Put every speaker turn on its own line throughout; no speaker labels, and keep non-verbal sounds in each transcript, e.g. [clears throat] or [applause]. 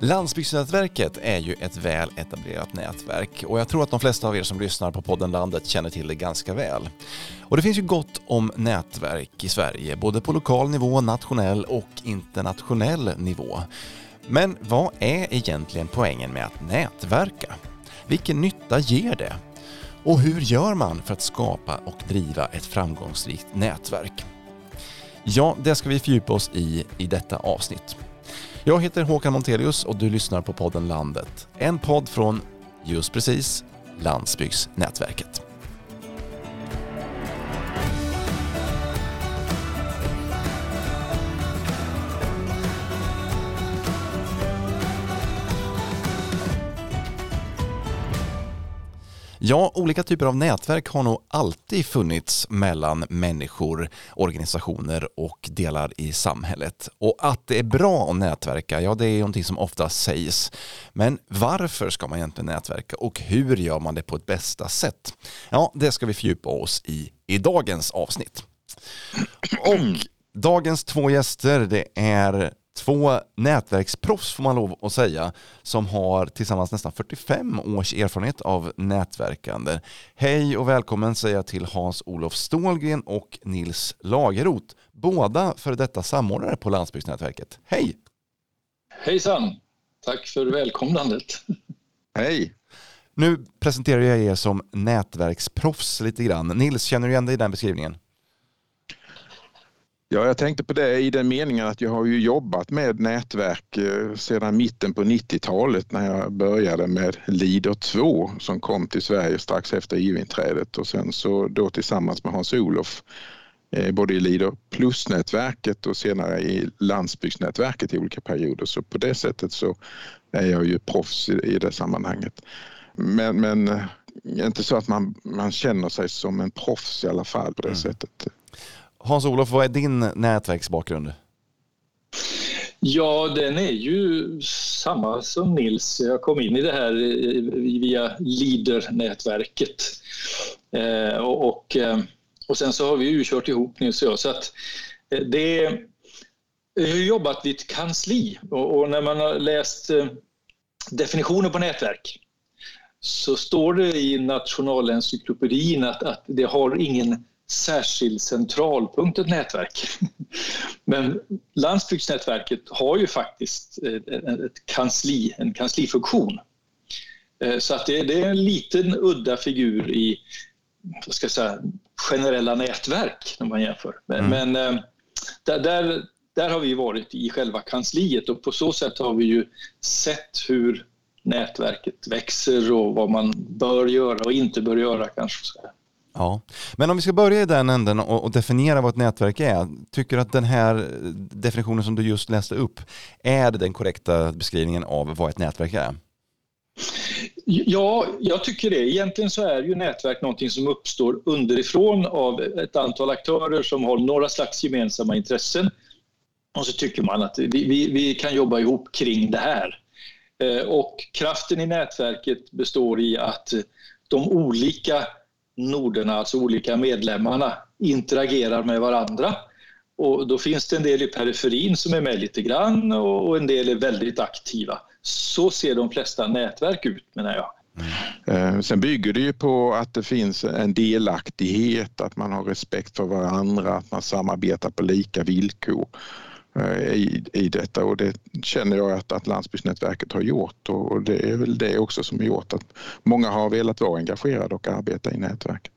Landsbygdsnätverket är ju ett väl etablerat nätverk och jag tror att de flesta av er som lyssnar på podden Landet känner till det ganska väl. Och det finns ju gott om nätverk i Sverige, både på lokal nivå, nationell och internationell nivå. Men vad är egentligen poängen med att nätverka? Vilken nytta ger det? Och hur gör man för att skapa och driva ett framgångsrikt nätverk? Ja, det ska vi fördjupa oss i i detta avsnitt. Jag heter Håkan Montelius och du lyssnar på podden Landet. En podd från, just precis, Landsbygdsnätverket. Ja, olika typer av nätverk har nog alltid funnits mellan människor, organisationer och delar i samhället. Och att det är bra att nätverka, ja det är någonting som ofta sägs. Men varför ska man egentligen nätverka och hur gör man det på ett bästa sätt? Ja, det ska vi fördjupa oss i i dagens avsnitt. Och dagens två gäster, det är två nätverksproffs får man lov att säga som har tillsammans nästan 45 års erfarenhet av nätverkande. Hej och välkommen säger jag till Hans-Olof Stålgren och Nils Lagerot, båda för detta samordnare på Landsbygdsnätverket. Hej!
Hejsan! Tack för välkomnandet.
Hej!
Nu presenterar jag er som nätverksproffs lite grann. Nils, känner du igen dig i den beskrivningen?
Ja, jag tänkte på det i den meningen att jag har ju jobbat med nätverk eh, sedan mitten på 90-talet när jag började med Leader 2 som kom till Sverige strax efter EU-inträdet och sen så då tillsammans med Hans-Olof eh, både i Leader Plus-nätverket och senare i landsbygdsnätverket i olika perioder. Så på det sättet så är jag ju proffs i det sammanhanget. Men, men eh, inte så att man, man känner sig som en proffs i alla fall på det mm. sättet.
Hans-Olof, vad är din nätverksbakgrund?
Ja, den är ju samma som Nils. Jag kom in i det här eh, via Leader-nätverket. Eh, och, eh, och sen så har vi ju kört ihop Nils och jag. Så att eh, det, jag har jobbat vid ett kansli och, och när man har läst definitioner på nätverk så står det i Nationalencyklopedin att, att det har ingen särskild centralpunkt, ett nätverk. [laughs] Men landsbygdsnätverket har ju faktiskt ett kansli, en kanslifunktion. Eh, så att det, är en liten udda figur i ska säga, generella nätverk när man jämför. Men, mm. men eh, där, där, där har vi varit i själva kansliet och på så sätt har vi ju sett hur nätverket växer och vad man bör göra och inte bör göra kanske.
Ja, men om vi ska börja i den änden och, definiera vad ett nätverk är. Tycker du att den här eh, definitionen som du just läste upp, är den korrekta beskrivningen av vad ett nätverk är?
Ja, jag tycker det. Egentligen så är ju nätverk någonting som uppstår underifrån av ett antal aktörer som har några slags gemensamma intressen. Och så tycker man att vi, vi, vi kan jobba ihop kring det här. Eh, och kraften i nätverket består i att de olika noderna, alltså olika medlemmarna, interagerar med varandra. Och då finns det en del i periferin som är med lite grann och en del är väldigt aktiva. Så ser de flesta nätverk ut menar jag.
Mm. Eh, sen bygger det ju på att det finns en delaktighet, att man har respekt för varandra, att man samarbetar på lika villkor. Eh, I, i detta och det känner jag att, att Landsbygdsnätverket har gjort och det är väl det också som har gjort att många har velat vara engagerade och arbeta i nätverket.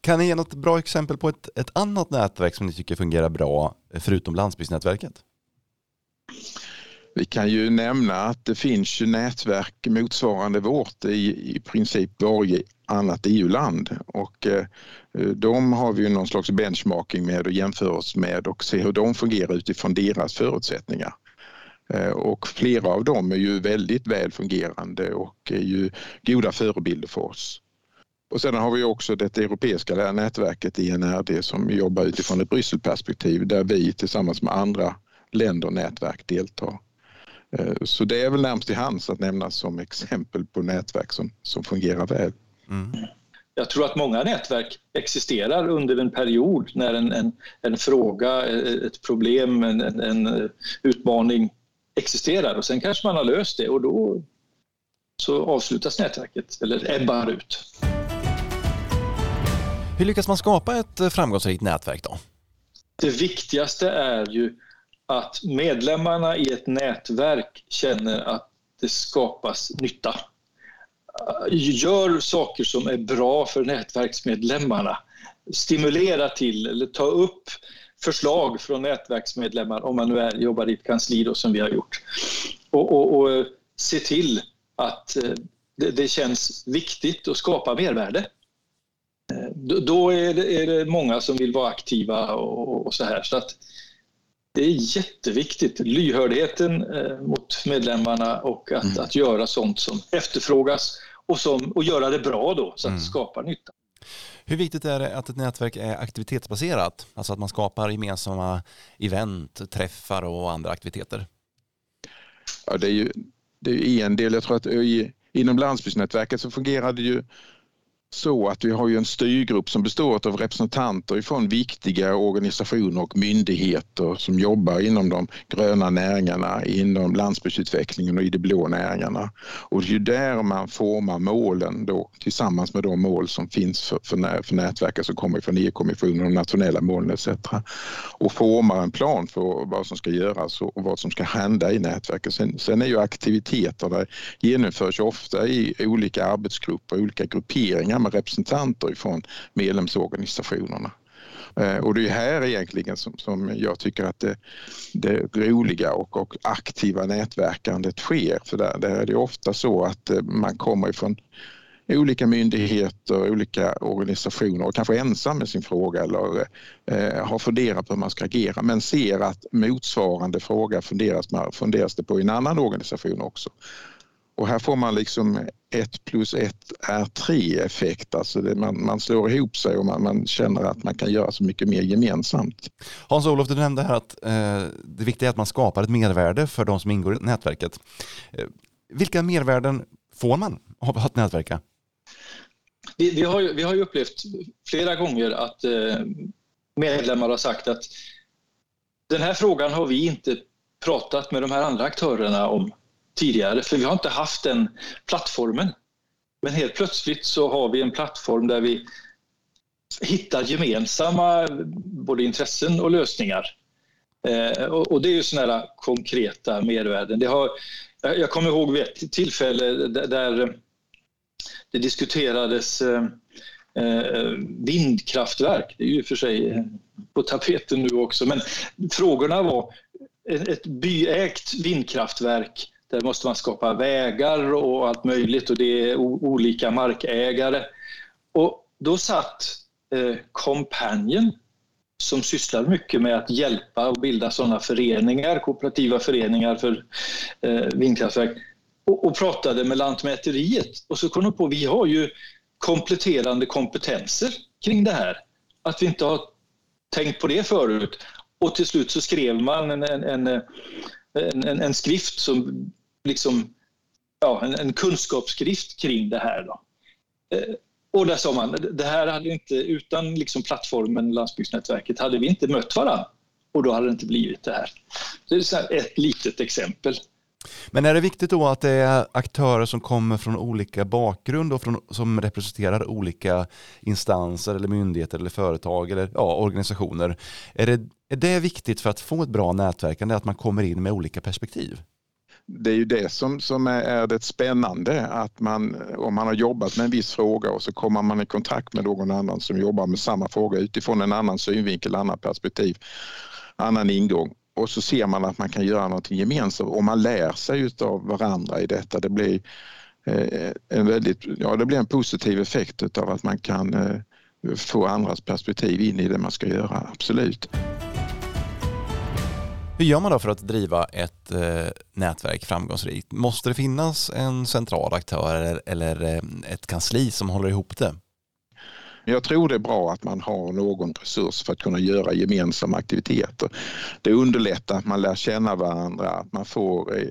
Kan ni ge något bra exempel på ett, ett annat nätverk som ni tycker fungerar bra förutom Landsbygdsnätverket?
Vi kan ju nämna att det finns ju nätverk motsvarande vårt i, i princip varje annat EU-land och eh, de har vi ju någon slags benchmarking med och jämför oss med och se hur de fungerar utifrån deras förutsättningar. Eh, och flera av dem är ju väldigt väl fungerande och är ju goda förebilder för oss. Och sedan har vi också det europeiska nätverket INRD som jobbar utifrån ett Brysselperspektiv där vi tillsammans med andra länder och nätverk deltar. Eh, så det är väl närmast till hands att nämna som exempel på nätverk som, som fungerar väl. Mm.
Jag tror att många nätverk existerar under en period när en, en, en fråga, ett problem, en, en, utmaning existerar och sen kanske man har löst det och då så avslutas nätverket eller ebbar ut.
Hur lyckas man skapa ett framgångsrikt nätverk då?
Det viktigaste är ju att medlemmarna i ett nätverk känner att det skapas nytta. Gör saker som är bra för nätverksmedlemmarna. Stimulera till eller ta upp förslag från nätverksmedlemmar om man nu är, jobbar i ett kansli då, som vi har gjort. Och, och, och eh, se till att eh, det, det, känns viktigt att skapa mervärde. Eh, då är det, är det många som vill vara aktiva och, och så här. Så att det är jätteviktigt, lyhördheten eh, mot medlemmarna och att, mm. att göra sånt som efterfrågas och, som, och göra det bra då så att mm. det skapar nytta.
Hur viktigt är det att ett nätverk är aktivitetsbaserat? Alltså att man skapar gemensamma event, träffar och andra aktiviteter?
Ja, det är ju det är en del. Jag tror att i, inom landsbygdsnätverket så fungerar det ju så att vi har ju en styrgrupp som består av representanter från viktiga organisationer och myndigheter som jobbar inom de gröna näringarna, inom landsbygdsutvecklingen och i de blå näringarna. Och det är ju där man formar målen då tillsammans med de mål som finns för, för, för nätverket som kommer från EU-kommissionen, de nationella målen etc. Och formar en plan för vad som ska göras och vad som ska hända i nätverket. Sen, sen är ju aktiviteterna genomförs ofta i olika arbetsgrupper, olika grupperingar med representanter ifrån medlemsorganisationerna. Eh, och det är här egentligen som, som jag tycker att det, det roliga och, och, aktiva nätverkandet sker. För där, där är det ofta så att eh, man kommer ifrån olika myndigheter, olika organisationer och kanske ensam med sin fråga eller eh, har funderat på hur man ska agera men ser att motsvarande fråga funderas, funderas det på i en annan organisation också. Och här får man liksom ett plus ett är tre effekt. Alltså det, man, man slår ihop sig och man, man, känner att man kan göra så mycket mer gemensamt.
Hans-Olof, du nämnde här att eh, det viktiga är att man skapar ett mervärde för de som ingår i nätverket. Eh, vilka mervärden får man av att nätverka?
Vi, vi, har, ju, vi har ju upplevt flera gånger att eh, medlemmar har sagt att den här frågan har vi inte pratat med de här andra aktörerna om tidigare, för vi har inte haft den plattformen. Men helt plötsligt så har vi en plattform där vi hittar gemensamma både intressen och lösningar. Eh, och, och, det är ju sådana här konkreta mervärden. Det har, jag kommer ihåg vid ett tillfälle där, där det diskuterades eh, eh vindkraftverk. Det är ju för sig eh, på tapeten nu också, men frågorna var ett byägt vindkraftverk där måste man skapa vägar och allt möjligt och det är olika markägare. Och då satt eh, Companion som sysslar mycket med att hjälpa och bilda sådana föreningar, kooperativa föreningar för eh, vindkraftverk och, och, pratade med Lantmäteriet och så kom de på vi har ju kompletterande kompetenser kring det här. Att vi inte har tänkt på det förut. Och till slut så skrev man en, en, en, eh, en, en skrift som liksom, ja, en, en kunskapsskrift kring det här. Då. Eh, och där sa man, det här hade inte, utan liksom plattformen Landsbygdsnätverket hade vi inte mött varandra och då hade det inte blivit det här. Det är ett litet exempel.
Men är det viktigt då att det är aktörer som kommer från olika bakgrund och från, som representerar olika instanser eller myndigheter eller företag eller ja, organisationer? Är det, är det viktigt för att få ett bra nätverkande att man kommer in med olika perspektiv?
Det är ju det som, som är, det spännande att man om man har jobbat med en viss fråga och så kommer man i kontakt med någon annan som jobbar med samma fråga utifrån en annan synvinkel, annan perspektiv, annan ingång och så ser man att man kan göra någonting gemensamt och man lär sig av varandra i detta. Det blir eh, en väldigt, ja det blir en positiv effekt av att man kan eh, få andras perspektiv in i det man ska göra, absolut.
Hur gör man då för att driva ett eh, nätverk framgångsrikt? Måste det finnas en central aktör eller, eller eh, ett kansli som håller ihop det?
Jag tror det är bra att man har någon resurs för att kunna göra gemensamma aktiviteter. Det underlättar att man lär känna varandra, att man får eh,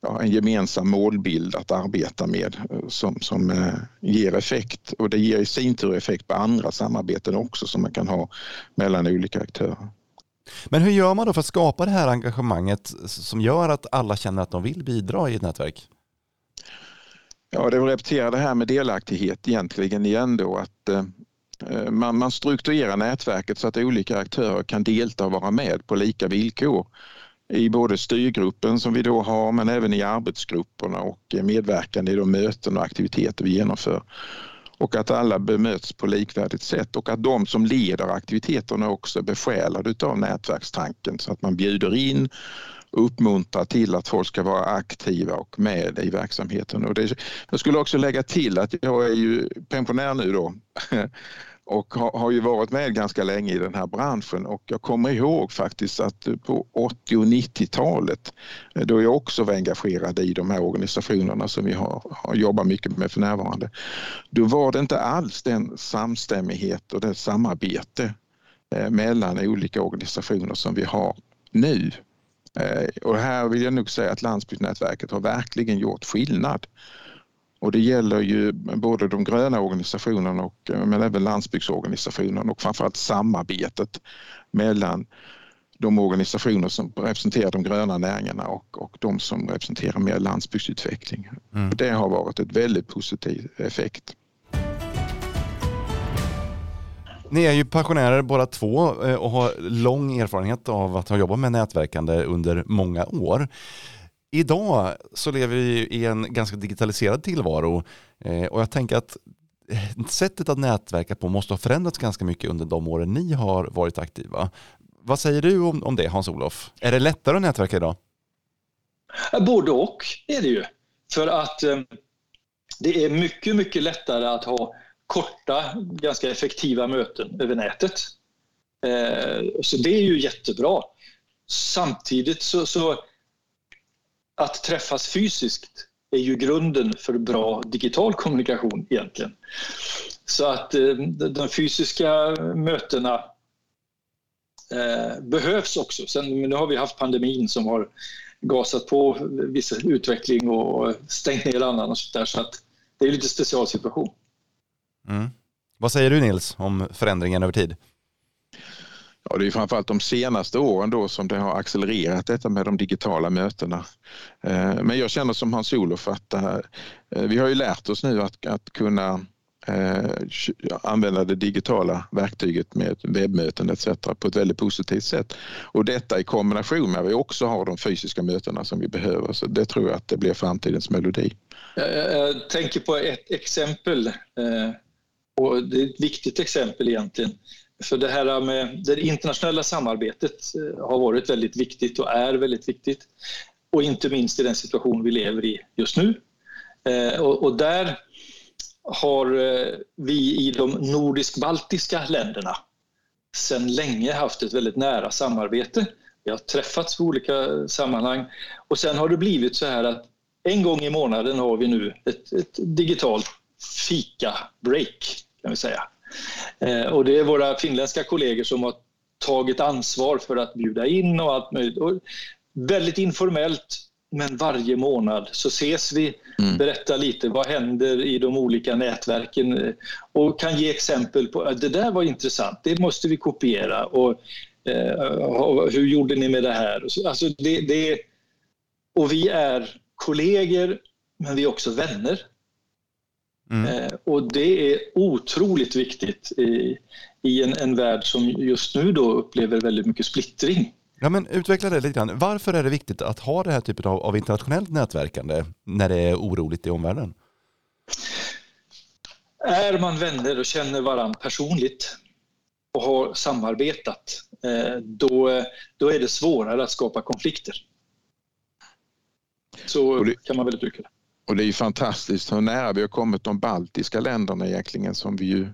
ja, en gemensam målbild att arbeta med eh, som, som eh, ger effekt och det ger i sin tur effekt på andra samarbeten också som man kan ha mellan olika aktörer.
Men hur gör man då för att skapa det här engagemanget som gör att alla känner att de vill bidra i ett nätverk?
Ja, det repeterar det här med delaktighet egentligen igen då att eh, man, man strukturerar nätverket så att olika aktörer kan delta och vara med på lika villkor i både styrgruppen som vi då har men även i arbetsgrupperna och medverkande i de möten och aktiviteter vi genomför. Och att alla bemöts på likvärdigt sätt och att de som leder aktiviteterna också är besjälade av nätverkstanken så att man bjuder in och uppmuntrar till att folk ska vara aktiva och med i verksamheten. Och det, jag skulle också lägga till att jag är ju pensionär nu då [laughs] och har, ju varit med ganska länge i den här branschen och jag kommer ihåg faktiskt att på 80 och 90-talet eh, då jag också var engagerad i de här organisationerna som vi har, har jobbat mycket med för närvarande. Då var det inte alls den samstämmighet och det samarbete eh, mellan olika organisationer som vi har nu. Eh, och här vill jag nog säga att Landsbygdsnätverket har verkligen gjort skillnad. Och det gäller ju både de gröna organisationerna och, men även landsbygdsorganisationerna och framförallt samarbetet mellan de organisationer som representerar de gröna näringarna och, och de som representerar mer landsbygdsutveckling. Mm. Det har varit ett väldigt positiv effekt.
Ni är ju pensionärer båda två eh, och har lång erfarenhet av att ha jobbat med nätverkande under många år. Idag så lever vi i en ganska digitaliserad tillvaro eh, och jag tänker att eh, sättet att nätverka på måste ha förändrats ganska mycket under de åren ni har varit aktiva. Vad säger du om, om det Hans-Olof? Är det lättare att nätverka idag?
Både och är det ju. För att eh, det är mycket, mycket lättare att ha korta, ganska effektiva möten över nätet. Så det är ju jättebra. Samtidigt så, så att träffas fysiskt är ju grunden för bra digital kommunikation egentligen. Så att eh, de fysiska mötena eh, behövs också. Sen, nu har vi haft pandemin som har gasat på viss utveckling och stängt ner annan och sånt där, så att det är lite specialsituation.
Mm. Vad säger du Nils om förändringen över tid?
Ja, det är framförallt de senaste åren då som det har accelererat detta med de digitala mötena. Eh, men jag känner som Hans-Olof att eh, eh, vi har ju lärt oss nu att, att kunna använda det digitala verktyget med webbmöten etc. på ett väldigt positivt sätt. Och detta i kombination med att vi också har de fysiska mötena som vi behöver. Så det tror jag att det blir framtidens melodi.
Jag tänker på ett exempel och det är ett viktigt exempel egentligen. För det här med det internationella samarbetet eh, har varit väldigt viktigt och är väldigt viktigt. Och inte minst i den situation vi lever i just nu. Eh, och där har eh, vi i de nordisk-baltiska länderna sedan länge haft ett väldigt nära samarbete. Vi har träffats i olika sammanhang och sen har det blivit så här att en gång i månaden har vi nu ett, ett digitalt fika-break kan vi säga. Eh, och det är våra finländska kollegor som har tagit ansvar för att bjuda in och allt möjligt. Och väldigt informellt, men varje månad så ses vi, mm. berättar lite vad händer i de olika nätverken eh, och kan ge exempel på att det där var intressant, det måste vi kopiera och eh, hur gjorde ni med det här? Alltså det, det, och vi är kollegor, men vi är också vänner. Mm. Eh, och det är otroligt viktigt i, i en, en värld som just nu då upplever väldigt mycket splittring.
Ja, men utveckla det lite grann. Varför är det viktigt att ha det här typen av, av internationellt nätverkande när det är oroligt i omvärlden?
Är man vänner och känner varandra personligt och har samarbetat, eh, då, då är det svårare att skapa konflikter. Så det, kan man väl uttrycka det.
Och det är ju fantastiskt hur nära vi har kommit de baltiska länderna egentligen som vi ju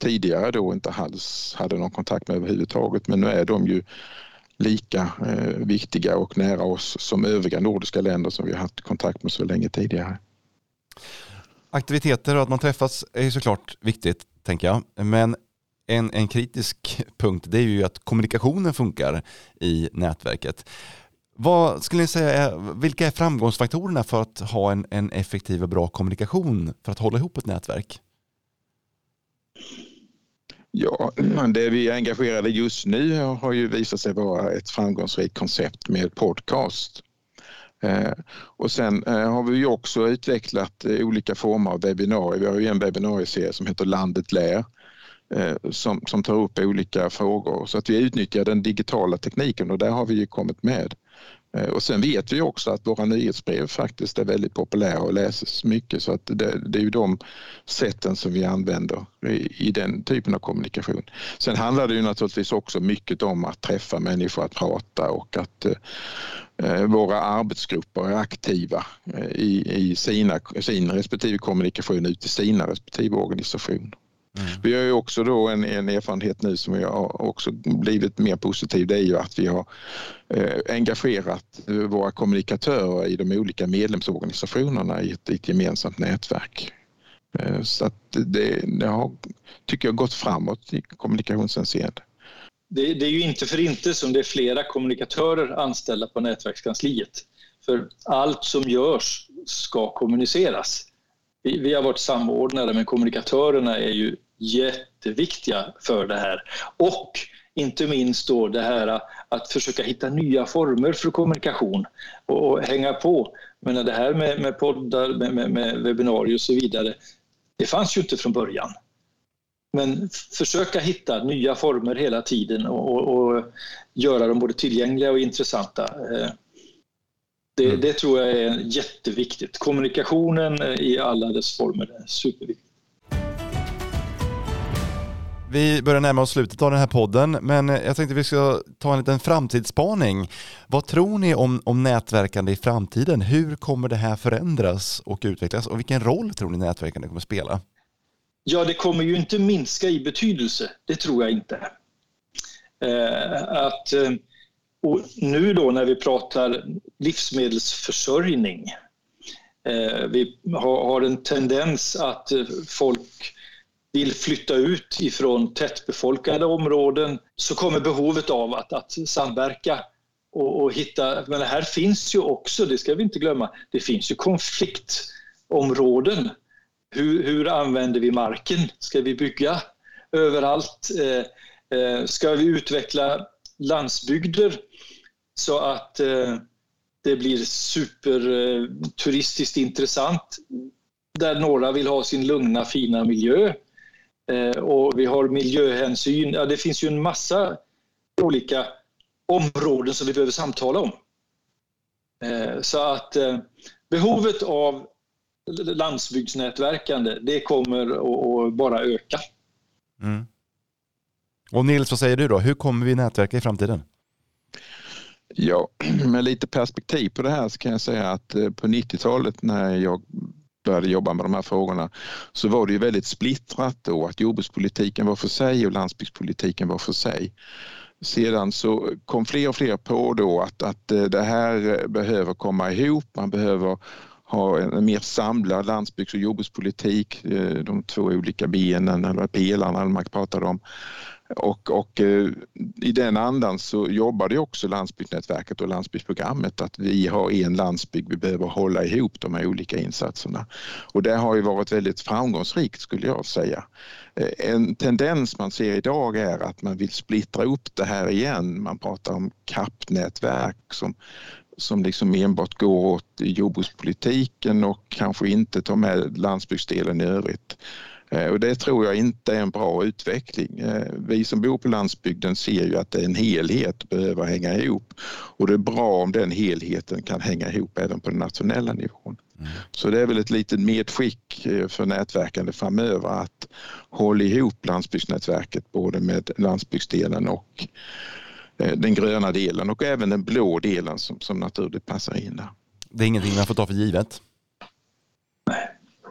tidigare då inte alls hade någon kontakt med överhuvudtaget. Men nu är de ju lika eh, viktiga och nära oss som övriga nordiska länder som vi har haft kontakt med så länge tidigare.
Aktiviteter och att man träffas är ju såklart viktigt, tänker jag. Men en, en kritisk punkt det är ju att kommunikationen funkar i nätverket. Vad skulle ni säga är, vilka är framgångsfaktorerna för att ha en, en effektiv och bra kommunikation för att hålla ihop ett nätverk?
Ja, det vi är engagerade just nu har ju visat sig vara ett framgångsrikt koncept med podcast. Eh, och sen eh, har vi ju också utvecklat eh, olika former av webbinarier. Vi har ju en webbinarieserie som heter Landet lär som, som tar upp olika frågor så att vi utnyttjar den digitala tekniken och där har vi ju kommit med. Eh, och sen vet vi också att våra nyhetsbrev faktiskt är väldigt populära och läses mycket så att det, det är ju de sätten som vi använder i, i, den typen av kommunikation. Sen handlar det ju naturligtvis också mycket om att träffa människor, att prata och att eh, eh våra arbetsgrupper är aktiva eh, i, i sina, sin respektive kommunikation ut i sina respektive organisationer. Mm. Vi har ju också då en, en erfarenhet nu som har också blivit mer positiv. Det är ju att vi har eh, engagerat våra kommunikatörer i de olika medlemsorganisationerna i ett, i ett gemensamt nätverk. Eh, så att det, det, har, tycker jag, gått framåt i kommunikationshänseende.
Det, det är ju inte för inte som det är flera kommunikatörer anställda på nätverkskansliet. För allt som görs ska kommuniceras. Vi, vi har varit samordnare men kommunikatörerna är ju jätteviktiga för det här. Och inte minst då det här att försöka hitta nya former för kommunikation och, och hänga på. Men det här med, med poddar, med, med, med webbinarier och så vidare, det fanns ju inte från början. Men försöka hitta nya former hela tiden och, och, och göra dem både tillgängliga och intressanta. Eh, Eh, det, mm. det, tror jag är jätteviktigt. Kommunikationen i alla dess former är superviktigt.
Vi börjar närma oss slutet av den här podden, men jag tänkte vi ska ta en liten framtidsspaning. Vad tror ni om, om nätverkande i framtiden? Hur kommer det här förändras och utvecklas och vilken roll tror ni nätverkande kommer spela?
Ja, det kommer ju inte minska i betydelse, det tror jag inte. Eh, att, eh, och nu då när vi pratar livsmedelsförsörjning, eh, vi har, har en tendens att folk vill flytta ut ifrån tättbefolkade områden så kommer behovet av att, att samverka och, och, hitta... Men här finns ju också, det ska vi inte glömma, det finns ju konfliktområden. Hur, hur använder vi marken? Ska vi bygga överallt? Eh, eh, ska vi utveckla landsbygder så att eh, det blir superturistiskt intressant där några vill ha sin lugna fina miljö Eh, och vi har miljöhänsyn. Ja, det finns ju en massa olika områden som vi behöver samtala om. Eh, så att eh, behovet av landsbygdsnätverkande, det kommer att bara öka. Mm.
Och Nils, vad säger du då? Hur kommer vi nätverka i framtiden?
Ja, [clears throat] med lite perspektiv på det här så kan jag säga att eh, på 90-talet när jag började jobba med de här frågorna så var det ju väldigt splittrat då att jordbrukspolitiken var för sig och landsbygdspolitiken var för sig. Sedan så kom fler och fler på då att, att eh, det här behöver komma ihop, man behöver ha en mer samlad landsbygds och jordbrukspolitik, eh, de två olika benen eller pelarna man pratade om. Och, och eh, i den andan så jobbade också Landsbygdsnätverket och landsbygdsprogrammet att vi har en landsbygd, vi behöver hålla ihop de här olika insatserna. Och det har ju varit väldigt framgångsrikt skulle jag säga. Eh, en tendens man ser idag är att man vill splittra upp det här igen. Man pratar om kappnätverk som som liksom enbart går åt jordbrukspolitiken och kanske inte tar med landsbygdsdelen i övrigt. Eh, och det tror jag inte är en bra utveckling. Eh, vi som bor på landsbygden ser ju att det är en helhet och behöver hänga ihop. Och det är bra om den helheten kan hänga ihop även på den nationella nivån. Mm. Så det är väl ett litet medskick eh, för nätverkande framöver att hålla ihop landsbygdsnätverket både med landsbygdsdelen och den gröna delen och även den blå delen som, som naturligt passar in där.
Det är ingenting man får ta för givet?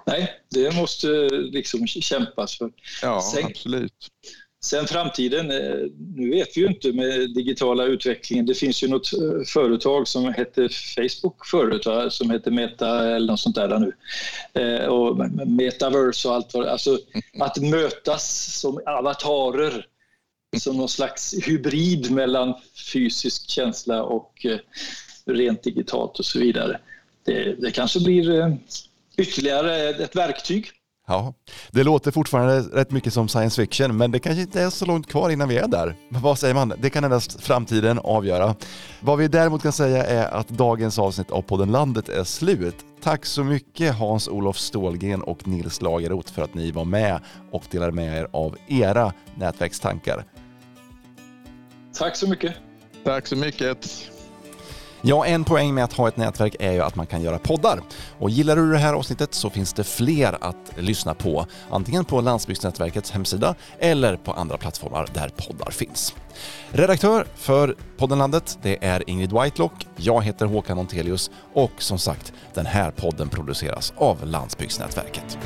Nej. Det måste liksom kämpas för.
Ja, sen, absolut.
Sen framtiden, eh, nu vet vi ju inte med digitala utvecklingen. Det finns ju något eh, företag som hette Facebook förut, som heter Meta eller något sånt där nu. Eh, och Metaverse och allt vad Alltså att mötas som avatarer som någon slags hybrid mellan fysisk känsla och rent digitalt och så vidare. Det, det kanske blir ytterligare ett verktyg.
Ja, det låter fortfarande rätt mycket som science fiction, men det kanske inte är så långt kvar innan vi är där. Men vad säger man? Det kan endast framtiden avgöra. Vad vi däremot kan säga är att dagens avsnitt av podden Landet är slut. Tack så mycket Hans-Olof Stålgren och Nils Lagerroth för att ni var med och delade med er av era nätverkstankar.
Tack så mycket.
Tack så mycket.
Ja, en poäng med att ha ett nätverk är ju att man kan göra poddar. Och gillar du det här avsnittet så finns det fler att lyssna på, antingen på Landsbygdsnätverkets hemsida eller på andra plattformar där poddar finns. Redaktör för podden Landet, det är Ingrid Whitelock, jag heter Håkan Montelius och som sagt, den här podden produceras av Landsbygdsnätverket.